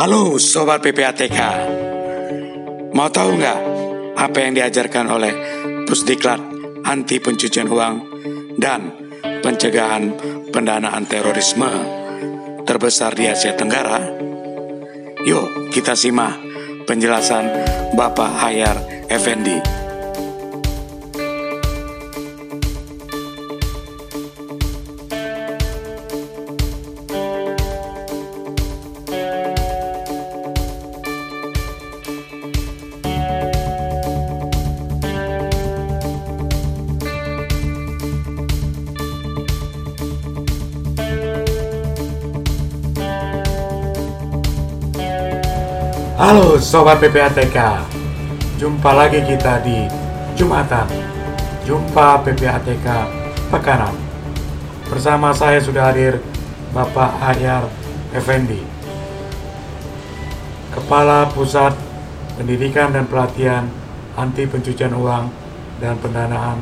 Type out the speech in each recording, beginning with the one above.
Halo Sobat PPATK Mau tahu nggak apa yang diajarkan oleh Pusdiklat Anti Pencucian Uang dan Pencegahan Pendanaan Terorisme terbesar di Asia Tenggara? Yuk kita simak penjelasan Bapak Hayar Effendi. Sobat PPATK Jumpa lagi kita di Jumatan. Jumpa PPATK Pekanan. Bersama saya sudah hadir Bapak Hayar Effendi Kepala Pusat Pendidikan dan Pelatihan Anti Pencucian Uang dan Pendanaan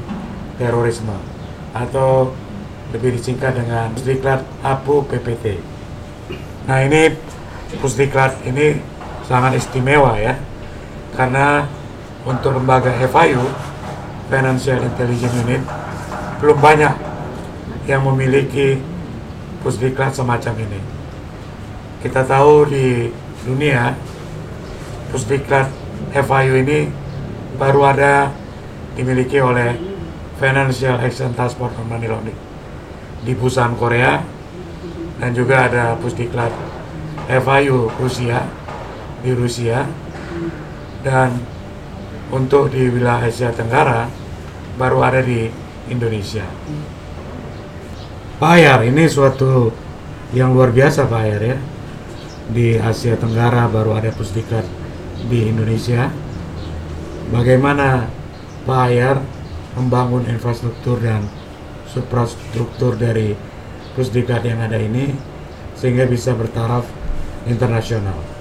Terorisme Atau lebih disingkat dengan Pusdiklat APU PPT Nah ini Pusdiklat ini sangat istimewa ya. Karena untuk lembaga FIU Financial Intelligence Unit belum banyak yang memiliki pusdiklat semacam ini. Kita tahu di dunia pusdiklat FIU ini baru ada dimiliki oleh Financial Action Task Force on Money di Busan Korea dan juga ada pusdiklat FIU Rusia di Rusia dan untuk di wilayah Asia Tenggara baru ada di Indonesia. Pak Ayar, ini suatu yang luar biasa Pak Ayar ya. Di Asia Tenggara baru ada pusdikat di Indonesia. Bagaimana Pak Ayar membangun infrastruktur dan suprastruktur dari pusdikat yang ada ini sehingga bisa bertaraf internasional.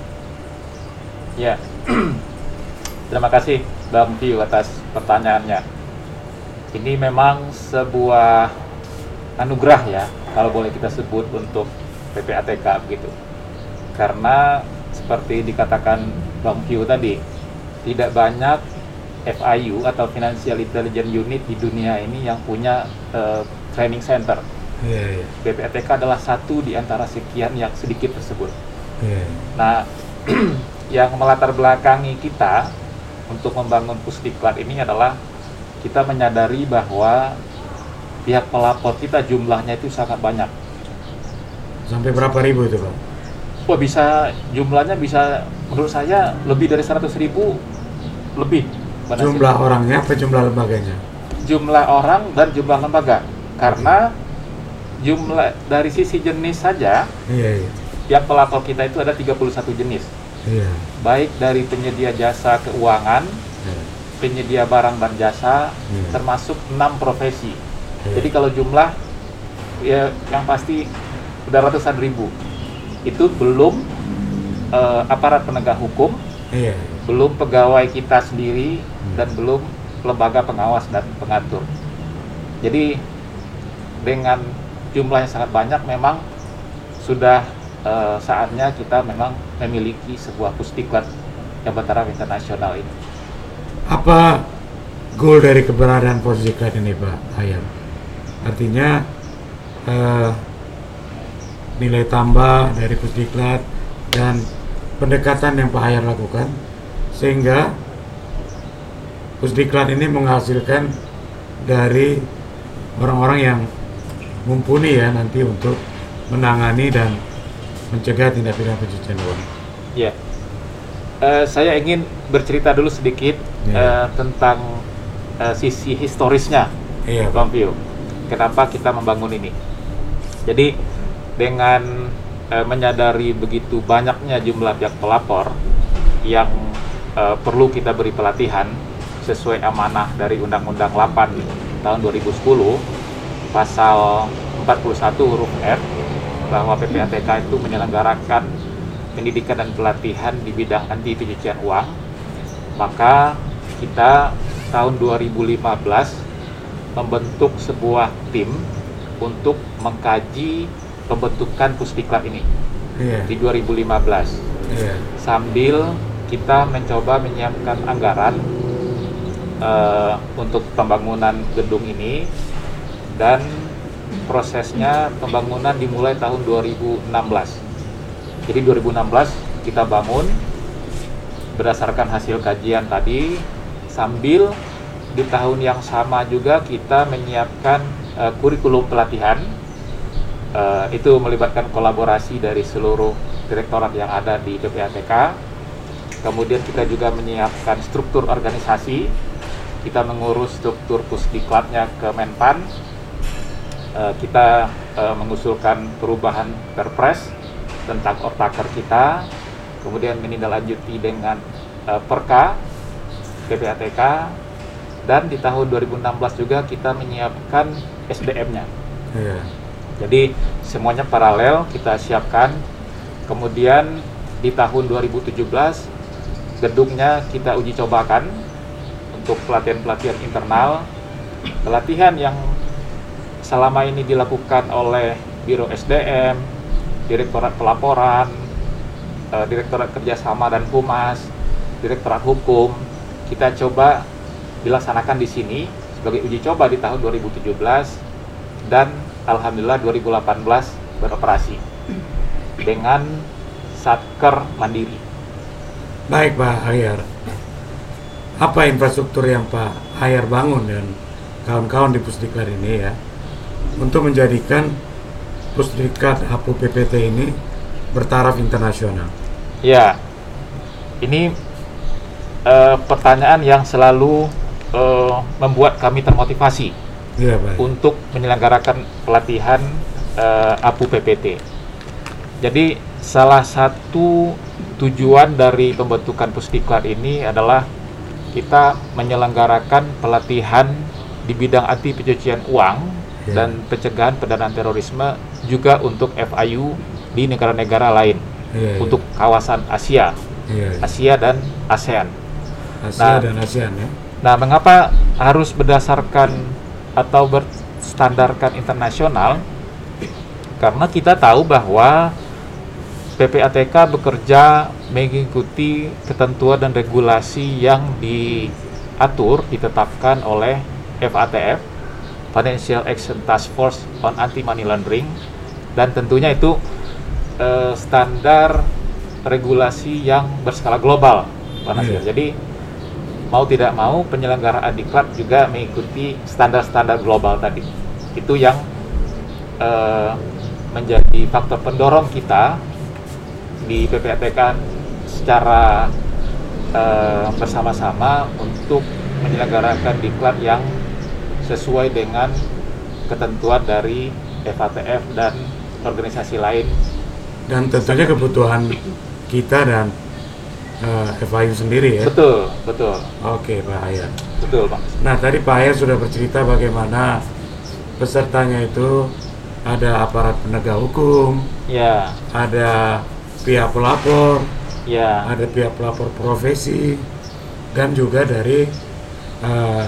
Ya, terima kasih Bang View atas pertanyaannya. Ini memang sebuah anugerah ya, kalau boleh kita sebut untuk PPATK begitu. Karena seperti dikatakan Bang View tadi, tidak banyak FIU atau Financial Intelligence Unit di dunia ini yang punya uh, training center. Yeah, yeah. BPATK adalah satu di antara sekian yang sedikit tersebut. Yeah. Nah, yang melatar belakangi kita untuk membangun pusdiklat ini adalah kita menyadari bahwa pihak pelapor kita jumlahnya itu sangat banyak. Sampai berapa ribu itu Pak? Wah bisa jumlahnya bisa menurut saya lebih dari 100 ribu lebih. Jumlah sih. orangnya apa jumlah lembaganya? Jumlah orang dan jumlah lembaga. Karena jumlah dari sisi jenis saja, iya, iya. pihak pelapor kita itu ada 31 jenis yeah. baik dari penyedia jasa keuangan, yeah. penyedia barang dan jasa, yeah. termasuk enam profesi. Yeah. Jadi kalau jumlah ya yang pasti udah ratusan ribu. Itu belum uh, aparat penegak hukum, yeah. belum pegawai kita sendiri hmm. dan belum lembaga pengawas dan pengatur. Jadi dengan jumlah yang sangat banyak memang sudah uh, saatnya kita memang memiliki sebuah pusdiklat yang bertaraf internasional ini. Apa goal dari keberadaan pusdiklat ini Pak Ayam? Artinya uh, nilai tambah dari pusdiklat dan pendekatan yang Pak Ayar lakukan sehingga pusdiklat ini menghasilkan dari orang-orang yang mumpuni ya nanti untuk menangani dan mencegah tindak pidana pencucian uang. Ya, uh, saya ingin bercerita dulu sedikit ya. uh, tentang uh, sisi historisnya, ya, Bang Pio. Kenapa kita membangun ini? Jadi dengan uh, menyadari begitu banyaknya jumlah pihak pelapor yang uh, perlu kita beri pelatihan sesuai amanah dari Undang-Undang 8 tahun 2010 pasal 41 huruf F bahwa PPATK itu menyelenggarakan pendidikan dan pelatihan di bidang anti pencucian uang, maka kita tahun 2015 membentuk sebuah tim untuk mengkaji pembentukan Pusdiklat ini yeah. di 2015 yeah. sambil kita mencoba menyiapkan anggaran uh, untuk pembangunan gedung ini dan prosesnya pembangunan dimulai tahun 2016 jadi 2016 kita bangun berdasarkan hasil kajian tadi sambil di tahun yang sama juga kita menyiapkan uh, kurikulum pelatihan. Uh, itu melibatkan kolaborasi dari seluruh direktorat yang ada di PPATK kemudian kita juga menyiapkan struktur organisasi. Kita mengurus struktur pusdiklatnya ke Menpan uh, kita uh, mengusulkan perubahan perpres tentang ortaker kita kemudian menindaklanjuti dengan uh, perka PPATK dan di tahun 2016 juga kita menyiapkan SDM-nya. Yeah. Jadi semuanya paralel kita siapkan. Kemudian di tahun 2017 gedungnya kita uji cobakan untuk pelatihan-pelatihan internal, pelatihan yang selama ini dilakukan oleh Biro SDM, Direktorat Pelaporan, eh, Direktorat Kerjasama dan Humas, Direktorat Hukum, kita coba dilaksanakan di sini sebagai uji coba di tahun 2017 dan alhamdulillah 2018 beroperasi dengan satker mandiri. Baik Pak Hayar, apa infrastruktur yang Pak Hayar bangun dan kawan-kawan di Pusdiklat ini ya untuk menjadikan Pusdiklat HPU PPT ini bertaraf internasional? Ya, ini uh, pertanyaan yang selalu uh, membuat kami termotivasi ya, baik. untuk menyelenggarakan pelatihan uh, APU PPT. Jadi salah satu tujuan dari pembentukan Pusdiklat ini adalah kita menyelenggarakan pelatihan di bidang anti pencucian uang ya. dan pencegahan pendanaan terorisme juga untuk FIU di negara-negara lain ya, ya. untuk kawasan Asia, ya, ya. Asia dan ASEAN. Asia nah, dan ASEAN ya. Nah, mengapa harus berdasarkan atau berstandarkan internasional? Karena kita tahu bahwa PPATK bekerja mengikuti ketentuan dan regulasi yang diatur, ditetapkan oleh FATF, Financial Action Task Force on Anti Money Laundering, dan tentunya itu eh, standar regulasi yang berskala global, Pak Nasir. Yeah. Jadi mau tidak mau penyelenggaraan diklat juga mengikuti standar-standar global tadi. Itu yang uh, menjadi faktor pendorong kita di PPATK secara uh, bersama-sama untuk menyelenggarakan diklat yang sesuai dengan ketentuan dari FATF dan organisasi lain. Dan tentunya kebutuhan kita dan uh, eh, FIU sendiri ya? Betul, betul. Oke Pak Hayat. Betul Pak. Nah tadi Pak Hayat sudah bercerita bagaimana pesertanya itu ada aparat penegak hukum, ya. ada pihak pelapor, ya. ada pihak pelapor profesi, dan juga dari uh,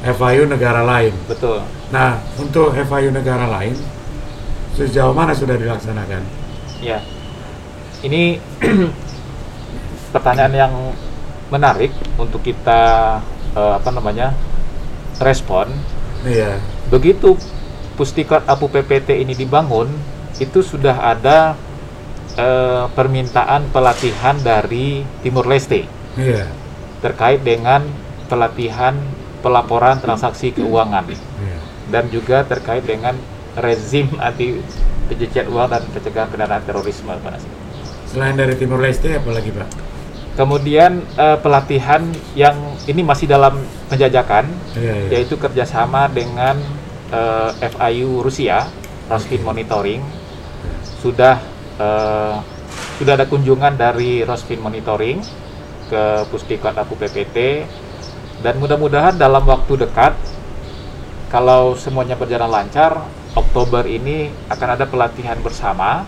FIU negara lain. Betul. Nah untuk FIU negara lain sejauh mana sudah dilaksanakan? Ya, ini pertanyaan yang menarik untuk kita uh, apa namanya respon. Iya. Begitu Pustiklat Apu PPT ini dibangun, itu sudah ada uh, permintaan pelatihan dari Timur Leste. Iya. Terkait dengan pelatihan pelaporan transaksi keuangan. Iya. Dan juga terkait dengan rezim anti pencucian uang dan pencegahan pendanaan terorisme, Pak Nasir. Selain dari Timur Leste, apa lagi, Pak? Kemudian uh, pelatihan yang ini masih dalam penjajakan, yeah, yeah. yaitu kerjasama dengan eh, FIU Rusia, Rosfin Monitoring. Sudah uh, sudah ada kunjungan dari Rosfin Monitoring ke Pusdiklat Aku PPT dan mudah-mudahan dalam waktu dekat kalau semuanya berjalan lancar Oktober ini akan ada pelatihan bersama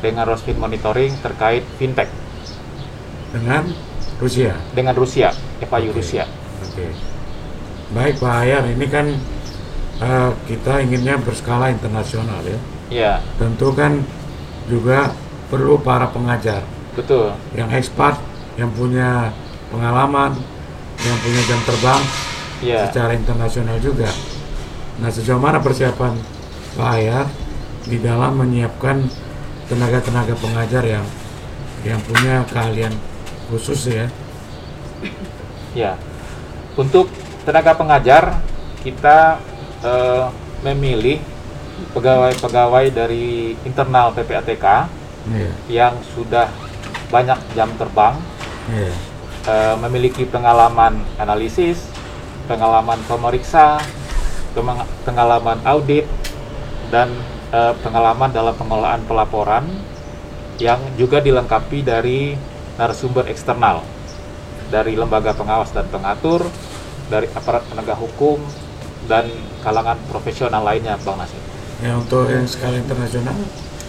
dengan Rosfin Monitoring terkait fintech dengan Rusia. Dengan Rusia, FIU okay. Rusia. Oke. Okay. Baik Pak Hayar, ini kan uh, kita inginnya berskala internasional ya. Ya. Tentu kan juga perlu para pengajar. Betul. Yang expert, yang punya pengalaman, yang punya jam terbang ya. secara internasional juga. Nah sejauh mana persiapan Pak Ayar di dalam menyiapkan tenaga-tenaga pengajar yang yang punya keahlian khusus ya? Ya, untuk tenaga pengajar kita uh, memilih pegawai-pegawai dari internal PPATK yeah. yang sudah banyak jam terbang, yeah. Uh, memiliki pengalaman analisis, pengalaman pemeriksa, pengalaman audit, dan uh, pengalaman dalam pengelolaan pelaporan yang juga dilengkapi dari narasumber eksternal dari lembaga pengawas dan pengatur, dari aparat penegak hukum, dan kalangan profesional lainnya, Bang Nasir. Ya, untuk yang skala internasional?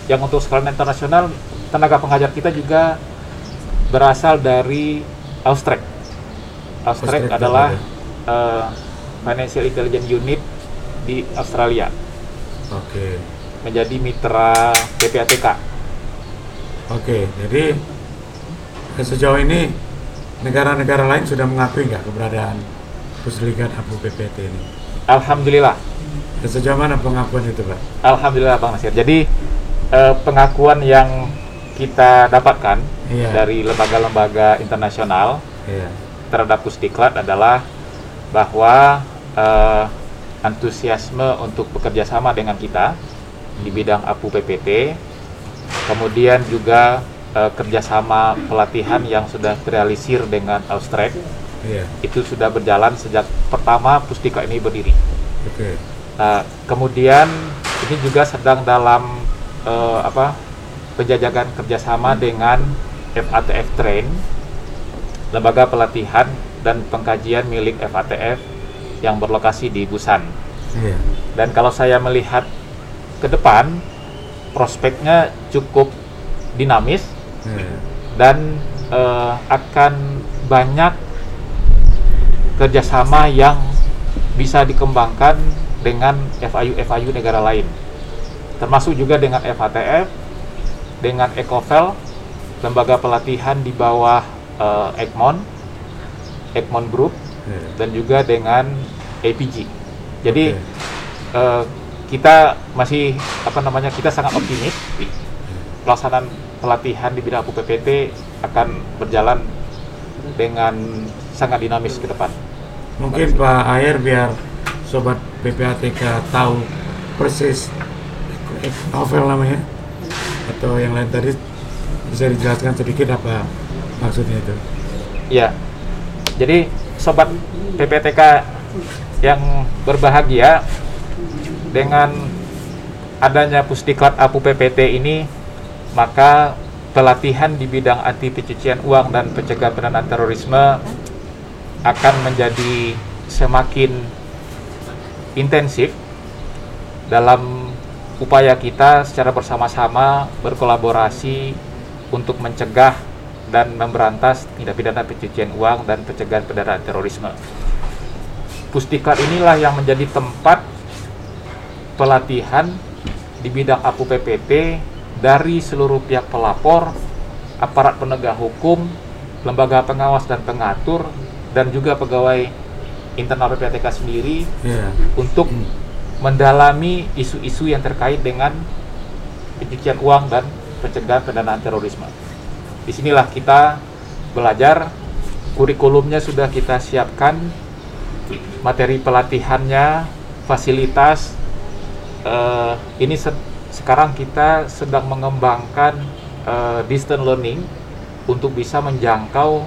Yang untuk skala internasional, tenaga pengajar kita juga berasal dari Austrek. Austrek adalah uh, Financial Intelligence Unit di Australia. Oke. Okay. Menjadi mitra PPATK. Oke, okay, jadi sejauh ini negara-negara lain sudah mengakui nggak keberadaan Puslikat Abu PPT ini? Alhamdulillah. Dan sejauh mana pengakuan itu, Pak? Alhamdulillah, Bang Nasir. Jadi eh, pengakuan yang kita dapatkan iya. dari lembaga-lembaga internasional iya. terhadap Pusdiklat adalah bahwa eh, antusiasme untuk bekerja sama dengan kita di bidang APU PPT, kemudian juga uh, kerjasama pelatihan yang sudah terrealisir dengan Austrek yeah. itu sudah berjalan sejak pertama Pustika ini berdiri. Okay. Nah, kemudian ini juga sedang dalam uh, apa penjajakan kerjasama dengan FATF Train, lembaga pelatihan dan pengkajian milik FATF yang berlokasi di Busan. Yeah. Dan kalau saya melihat ke depan, prospeknya cukup dinamis hmm. dan uh, akan banyak kerjasama yang bisa dikembangkan dengan FIU-FIU negara lain, termasuk juga dengan FATF, dengan Ecovel, lembaga pelatihan di bawah uh, Egmont, Egmont Group, hmm. dan juga dengan APG. Jadi okay. uh, kita masih apa namanya kita sangat optimis pelaksanaan pelatihan di bidang PPT akan berjalan dengan sangat dinamis ke depan. Mungkin Pak Ayer biar sobat PPATK tahu persis novel namanya atau yang lain tadi bisa dijelaskan sedikit apa maksudnya itu? Ya, jadi sobat PPTK yang berbahagia dengan adanya Pusdiklat APU PPT ini maka pelatihan di bidang anti pencucian uang dan pencegahan pendanaan terorisme akan menjadi semakin intensif dalam upaya kita secara bersama-sama berkolaborasi untuk mencegah dan memberantas tindak pidana pencucian uang dan pencegahan pendanaan terorisme. Pustikar inilah yang menjadi tempat pelatihan di bidang APU PPT dari seluruh pihak pelapor, aparat penegak hukum, lembaga pengawas dan pengatur, dan juga pegawai internal PPATK sendiri yeah. untuk hmm. Mendalami isu-isu yang terkait dengan pencucian uang dan pencegahan pendanaan terorisme. Di sinilah kita belajar, kurikulumnya sudah kita siapkan, materi pelatihannya, fasilitas, uh, ini sekarang kita sedang mengembangkan uh, distance learning untuk bisa menjangkau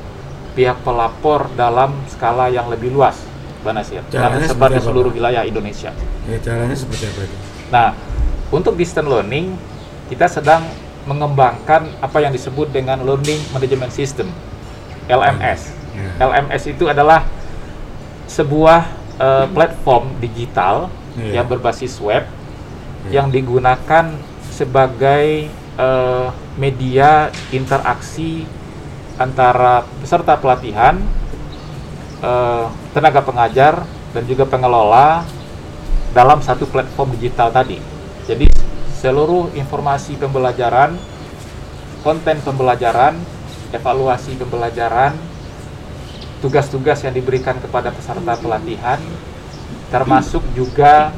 pihak pelapor dalam skala yang lebih luas, Mbak Nasir. Caranya sebar di seluruh apa? wilayah Indonesia. Ya, caranya seperti apa itu? Nah, untuk distance learning kita sedang mengembangkan apa yang disebut dengan Learning Management System, LMS. Ya. LMS itu adalah sebuah uh, platform digital ya. yang berbasis web yang digunakan sebagai uh, media interaksi antara peserta pelatihan, uh, tenaga pengajar, dan juga pengelola dalam satu platform digital tadi. Jadi seluruh informasi pembelajaran, konten pembelajaran, evaluasi pembelajaran, tugas-tugas yang diberikan kepada peserta pelatihan, termasuk juga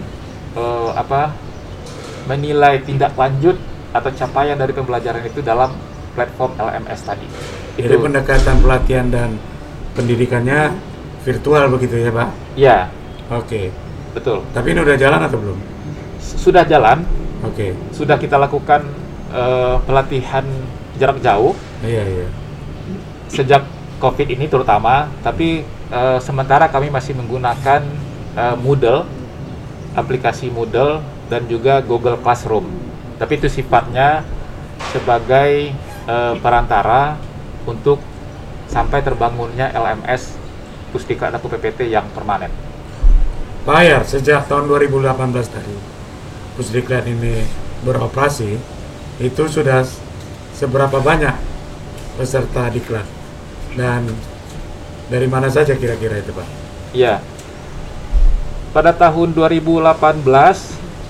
eh, apa menilai tindak lanjut atau capaian dari pembelajaran itu dalam platform LMS tadi. Jadi itu. pendekatan pelatihan dan pendidikannya virtual begitu ya Pak? Iya. Oke. Okay. Betul. Tapi ini udah jalan atau belum? Sudah jalan. Oke. Okay. Sudah kita lakukan uh, pelatihan jarak jauh. Iya iya. Sejak COVID ini terutama, tapi uh, sementara kami masih menggunakan uh, Moodle, aplikasi Moodle dan juga Google Classroom. Tapi itu sifatnya sebagai uh, perantara untuk sampai terbangunnya LMS Pusdiklat Aku PPT yang permanen. Bayar sejak tahun 2018 tadi Pusdiklat ini beroperasi itu sudah seberapa banyak peserta diklat dan dari mana saja kira-kira itu Pak? Iya. Pada tahun 2018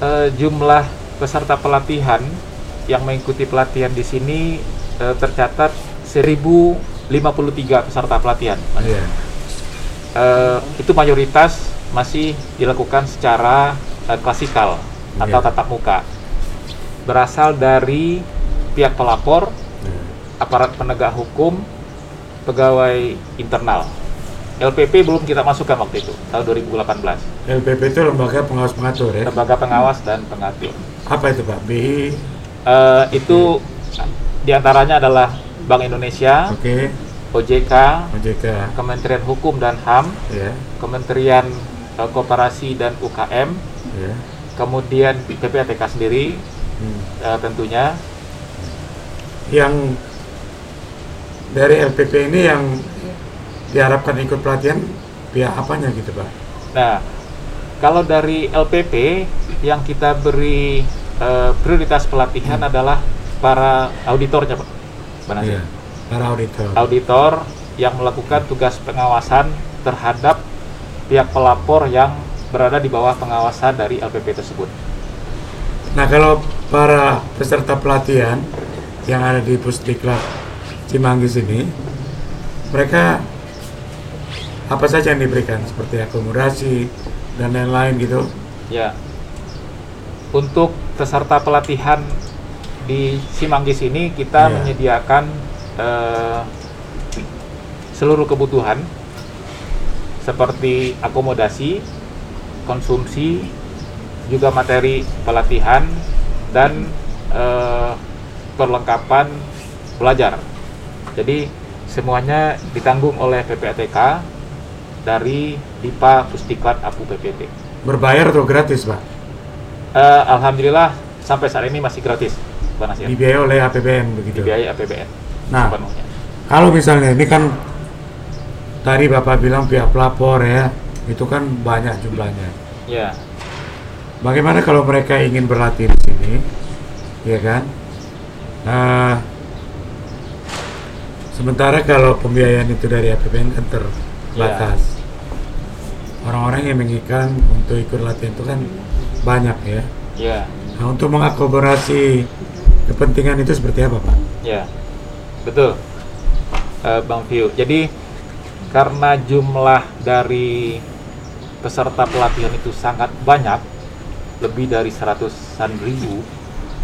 eh, jumlah peserta pelatihan yang mengikuti pelatihan di sini uh, tercatat 1053 peserta pelatihan. Yeah. Uh, itu mayoritas masih dilakukan secara uh, klasikal yeah. atau tatap muka. Berasal dari pihak pelapor, yeah. aparat penegak hukum, pegawai internal. LPP belum kita masukkan waktu itu, tahun 2018. LPP itu lembaga pengawas pengatur ya? Lembaga pengawas dan pengatur. Apa itu Pak? BI? Uh, itu di antaranya adalah Bank Indonesia, okay. OJK, OJK, Kementerian Hukum dan HAM, yeah. Kementerian uh, Koperasi dan UKM, yeah. kemudian PPATK sendiri, hmm. uh, tentunya. Yang dari LPP ini yang diharapkan ikut pelatihan pihak apanya gitu Pak? Nah, kalau dari LPP yang kita beri uh, prioritas pelatihan hmm. adalah para auditornya Pak. Benar iya, para auditor. Auditor yang melakukan tugas pengawasan terhadap pihak pelapor yang berada di bawah pengawasan dari LPP tersebut. Nah, kalau para peserta pelatihan yang ada di Pusdiklat Cimanggis ini, mereka apa saja yang diberikan seperti akomodasi dan lain-lain gitu? Ya, untuk peserta pelatihan di Simanggis ini kita yeah. menyediakan uh, seluruh kebutuhan seperti akomodasi, konsumsi, juga materi pelatihan dan uh, perlengkapan belajar. Jadi semuanya ditanggung oleh PPATK dari DIPA Pusdiklat Apu PPT. Berbayar atau gratis, Pak? Uh, Alhamdulillah sampai saat ini masih gratis, Pak Nasir. Dibiayai oleh APBN begitu. Dibiayai APBN. Nah, sepenuhnya. kalau misalnya ini kan tadi Bapak bilang pihak pelapor ya, itu kan banyak jumlahnya. Ya. Bagaimana kalau mereka ingin berlatih di sini, ya kan? Nah, sementara kalau pembiayaan itu dari APBN kan terbatas. Ya. Orang-orang yang menginginkan untuk ikut latihan itu kan banyak ya. Ya. Nah, untuk mengakomodasi kepentingan itu seperti apa, Pak? Ya, betul, uh, Bang View. Jadi karena jumlah dari peserta pelatihan itu sangat banyak, lebih dari seratusan ribu,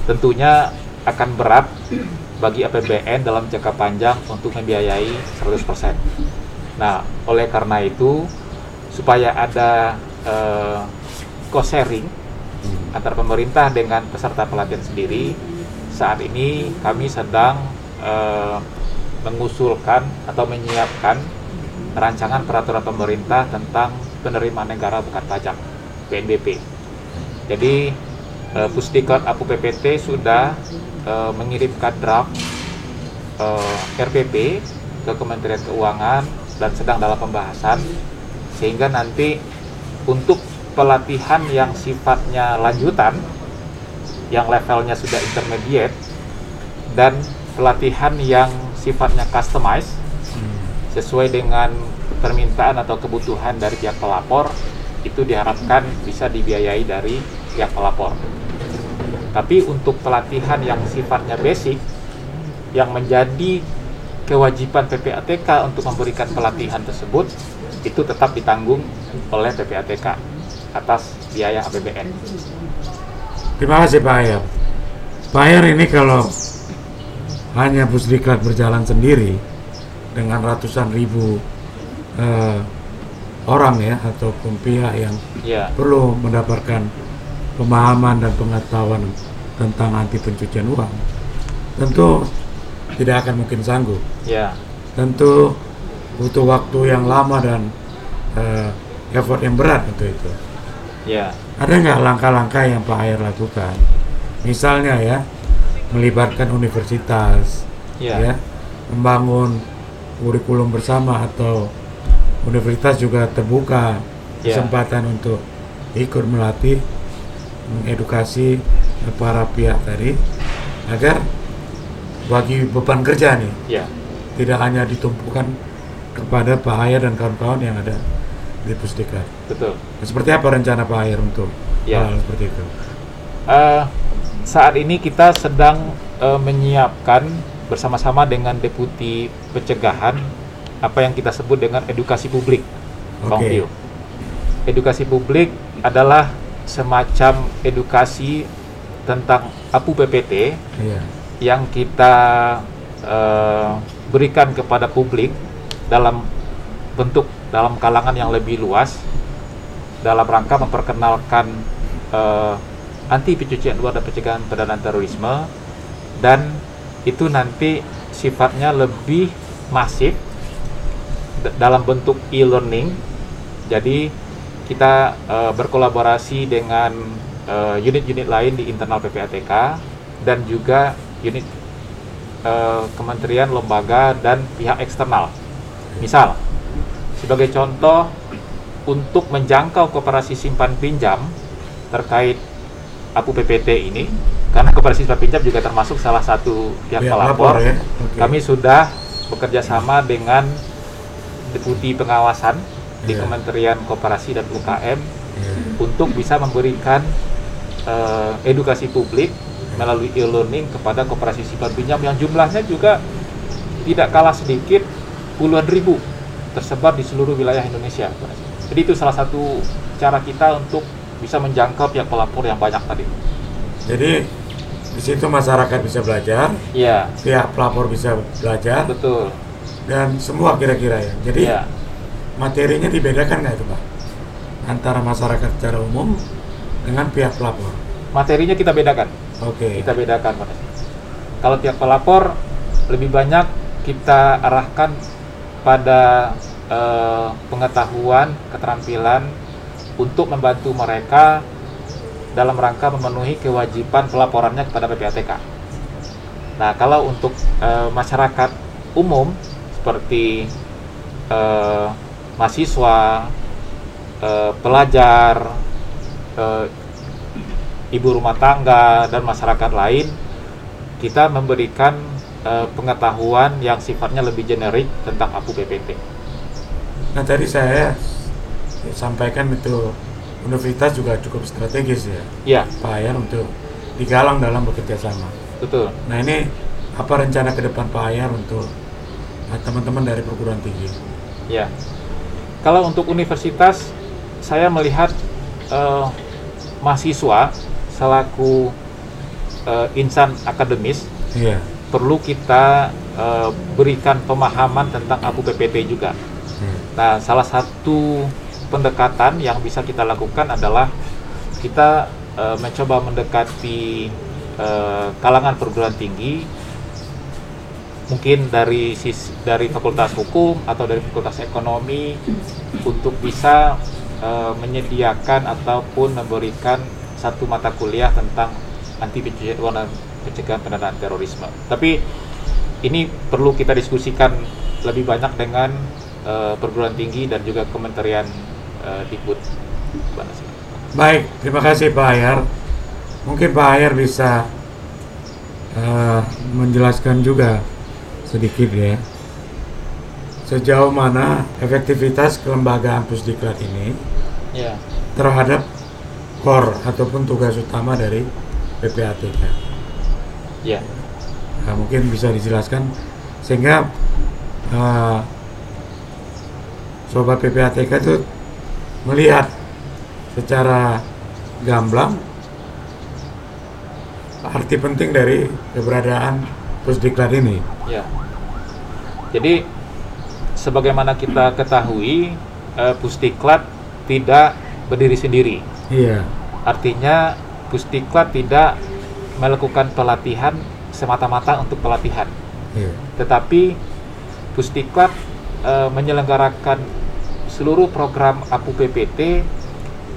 tentunya akan berat bagi APBN dalam jangka panjang untuk membiayai 100%. Nah, oleh karena itu, supaya ada uh, cost sharing hmm. antara pemerintah dengan peserta pelatihan sendiri saat ini kami sedang uh, mengusulkan atau menyiapkan rancangan peraturan pemerintah tentang penerimaan negara bukan pajak PNBP. Jadi uh, Pusdiklat Apu PPT sudah uh, mengirimkan draft uh, RPP ke Kementerian Keuangan dan sedang dalam pembahasan sehingga nanti untuk pelatihan yang sifatnya lanjutan yang levelnya sudah intermediate dan pelatihan yang sifatnya customized sesuai dengan permintaan atau kebutuhan dari pihak pelapor itu diharapkan bisa dibiayai dari pihak pelapor. Tapi untuk pelatihan yang sifatnya basic, yang menjadi kewajiban PPATK untuk memberikan pelatihan tersebut, itu tetap ditanggung oleh PPATK atas biaya APBN. Terima kasih Pak Ayam. Pak Ayam ini kalau hanya Pusdiklat berjalan sendiri dengan ratusan ribu uh, orang ya ataupun pihak yang yeah. perlu mendapatkan pemahaman dan pengetahuan tentang anti pencucian uang tentu tidak akan mungkin sanggup. Yeah. Tentu butuh waktu yang lama dan uh, effort yang berat untuk itu. Yeah. Ada nggak langkah-langkah yang Pak Air lakukan? Misalnya ya, melibatkan universitas, yeah. ya, membangun kurikulum bersama atau universitas juga terbuka yeah. kesempatan untuk ikut melatih, mengedukasi para pihak tadi agar bagi beban kerja nih yeah. tidak hanya ditumpukan kepada Pak Ayer dan kawan-kawan yang ada di Pusdiklat. Betul. Seperti apa rencana Pak Ayer untuk yeah. hal seperti itu? Uh, saat ini kita sedang uh, menyiapkan bersama-sama dengan Deputi Pencegahan apa yang kita sebut dengan edukasi publik. Okay. Edukasi publik adalah semacam edukasi tentang APU PPT yeah. yang kita uh, berikan kepada publik dalam bentuk dalam kalangan yang lebih luas dalam rangka memperkenalkan uh, anti pencucian uang dan pencegahan pendanaan terorisme dan itu nanti sifatnya lebih masif dalam bentuk e-learning. Jadi kita uh, berkolaborasi dengan eh, unit-unit uh, lain di internal PPATK dan juga unit uh, kementerian, lembaga dan pihak eksternal. Misal, sebagai contoh untuk menjangkau kooperasi simpan pinjam terkait APU PPT ini karena kooperasi simpan pinjam juga termasuk salah satu pihak ya, pelapor. Ya. Okay. Kami sudah bekerja sama dengan deputi pengawasan yeah. di iya. Kementerian Koperasi dan UKM yeah. untuk bisa memberikan uh, edukasi publik melalui e-learning kepada kooperasi simpan pinjam yang jumlahnya juga tidak kalah sedikit puluhan ribu tersebar di seluruh wilayah Indonesia. Jadi itu salah satu cara kita untuk bisa menjangkau pihak pelapor yang banyak tadi. Jadi di situ masyarakat bisa belajar, ya. pihak pelapor bisa belajar, betul, dan semua kira-kira ya. Jadi ya. materinya dibedakan nggak itu pak? Antara masyarakat secara umum dengan pihak pelapor. Materinya kita bedakan. Oke. Okay. Kita bedakan pak. Kalau pihak pelapor lebih banyak kita arahkan pada eh, pengetahuan, keterampilan untuk membantu mereka dalam rangka memenuhi kewajiban pelaporannya kepada PPATK. Nah, kalau untuk e, masyarakat umum seperti e, mahasiswa, e, pelajar, e, ibu rumah tangga dan masyarakat lain, kita memberikan e, pengetahuan yang sifatnya lebih generik tentang APU PPT. Nah, tadi saya sampaikan itu universitas juga cukup strategis ya. Iya. Pak Ayan untuk digalang dalam bekerja sama. Betul. Nah ini apa rencana ke depan Pak Ayan untuk nah, teman-teman dari perguruan tinggi? Ya. Kalau untuk universitas, saya melihat uh, mahasiswa selaku uh, insan akademis yeah. perlu kita uh, berikan pemahaman tentang APU PPT juga. Hmm. Nah, salah satu pendekatan yang bisa kita lakukan adalah kita uh, mencoba mendekati uh, kalangan perguruan tinggi mungkin dari sis, dari fakultas hukum atau dari fakultas ekonomi untuk bisa uh, menyediakan ataupun memberikan satu mata kuliah tentang anti pencucian uang dan pencegahan pendanaan terorisme. Tapi ini perlu kita diskusikan lebih banyak dengan uh, perguruan tinggi dan juga Kementerian uh, Dikbud Baik, terima kasih Pak Ayar. Mungkin Pak Ayar bisa uh, menjelaskan juga sedikit ya sejauh mana efektivitas kelembagaan Pusdiklat ini yeah. terhadap core ataupun tugas utama dari PPATK. Ya. Nah, mungkin bisa dijelaskan sehingga uh, sobat PPATK itu melihat secara gamblang arti penting dari keberadaan pusdiklat ini. Ya. Jadi sebagaimana kita ketahui uh, pusdiklat tidak berdiri sendiri. Iya. Artinya pusdiklat tidak melakukan pelatihan semata-mata untuk pelatihan. Yeah. Tetapi Pusdiklat e, menyelenggarakan seluruh program APU PPT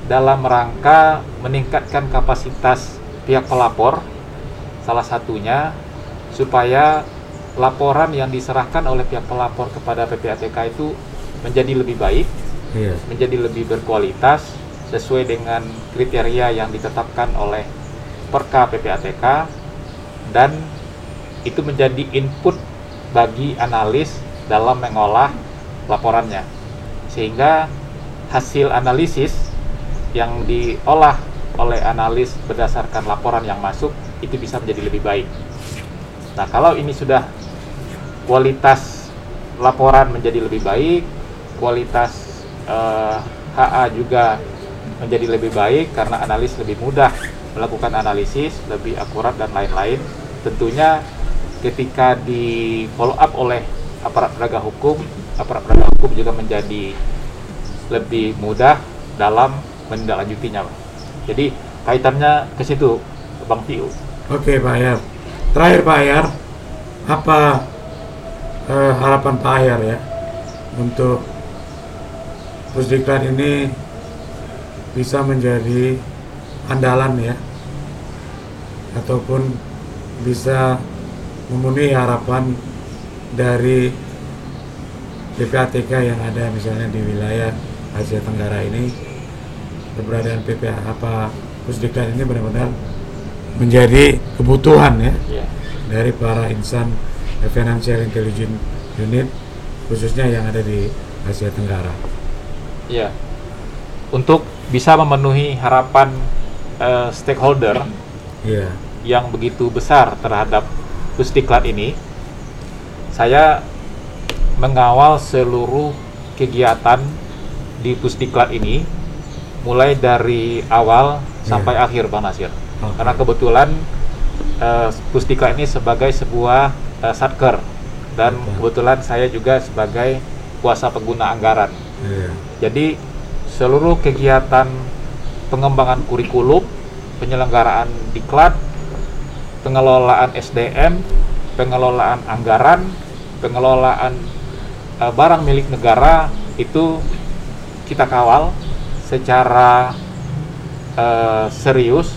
dalam rangka meningkatkan kapasitas pihak pelapor salah satunya supaya laporan yang diserahkan oleh pihak pelapor kepada PPATK itu menjadi lebih baik, yeah. menjadi lebih berkualitas sesuai dengan kriteria yang ditetapkan oleh Perka PPATK dan itu menjadi input bagi analis dalam mengolah laporannya sehingga hasil analisis yang diolah oleh analis berdasarkan laporan yang masuk itu bisa menjadi lebih baik. Nah, kalau ini sudah kualitas laporan menjadi lebih baik, kualitas eh, HA juga menjadi lebih baik karena analis lebih mudah melakukan analisis, lebih akurat dan lain-lain. Tentunya ketika di follow up oleh aparat penegak hukum, aparat penegak hukum juga menjadi lebih mudah dalam menindaklanjutinya. Jadi kaitannya ke situ, Bang Tiu. Oke, Pak Ayar. Terakhir Pak Ayar, apa eh, harapan Pak Ayar ya untuk Pusdiklat ini bisa menjadi andalan ya ataupun bisa memenuhi harapan dari PPATK yang ada misalnya di wilayah Asia Tenggara ini keberadaan PPA apa Pusdiklat ini benar-benar menjadi kebutuhan ya yeah. dari para insan financial intelligence unit khususnya yang ada di Asia Tenggara. Iya. Untuk bisa memenuhi harapan uh, stakeholder yeah. yang begitu besar terhadap Pusdiklat ini, saya mengawal seluruh kegiatan di Pusdiklat ini, mulai dari awal yeah. sampai akhir, Bang Nasir. Okay. Karena kebetulan uh, Pusdiklat ini sebagai sebuah uh, satker dan okay. kebetulan saya juga sebagai kuasa pengguna anggaran. Yeah. Jadi seluruh kegiatan pengembangan kurikulum, penyelenggaraan diklat, pengelolaan SDM, pengelolaan anggaran, pengelolaan uh, barang milik negara itu kita kawal secara uh, serius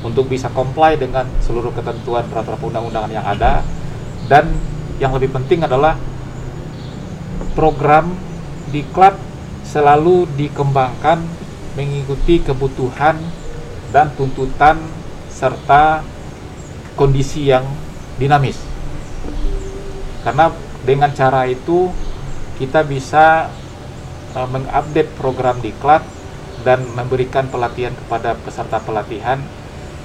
untuk bisa comply dengan seluruh ketentuan peraturan undang-undangan yang ada dan yang lebih penting adalah program diklat selalu dikembangkan mengikuti kebutuhan dan tuntutan serta kondisi yang dinamis. Karena dengan cara itu kita bisa uh, mengupdate program diklat dan memberikan pelatihan kepada peserta pelatihan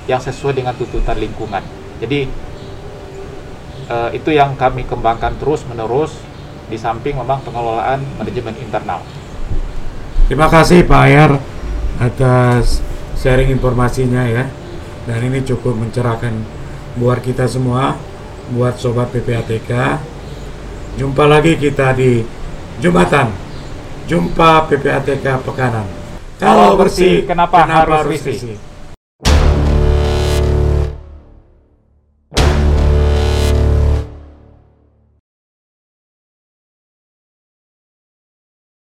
yang sesuai dengan tuntutan lingkungan. Jadi uh, itu yang kami kembangkan terus menerus di samping memang pengelolaan manajemen internal. Terima kasih Pak Ayar atas sharing informasinya ya. Dan ini cukup mencerahkan buat kita semua, buat sobat PPATK. Jumpa lagi kita di Jumatan. Jumpa PPATK Pekanan. Kalau bersih, kenapa, kenapa harus bersih?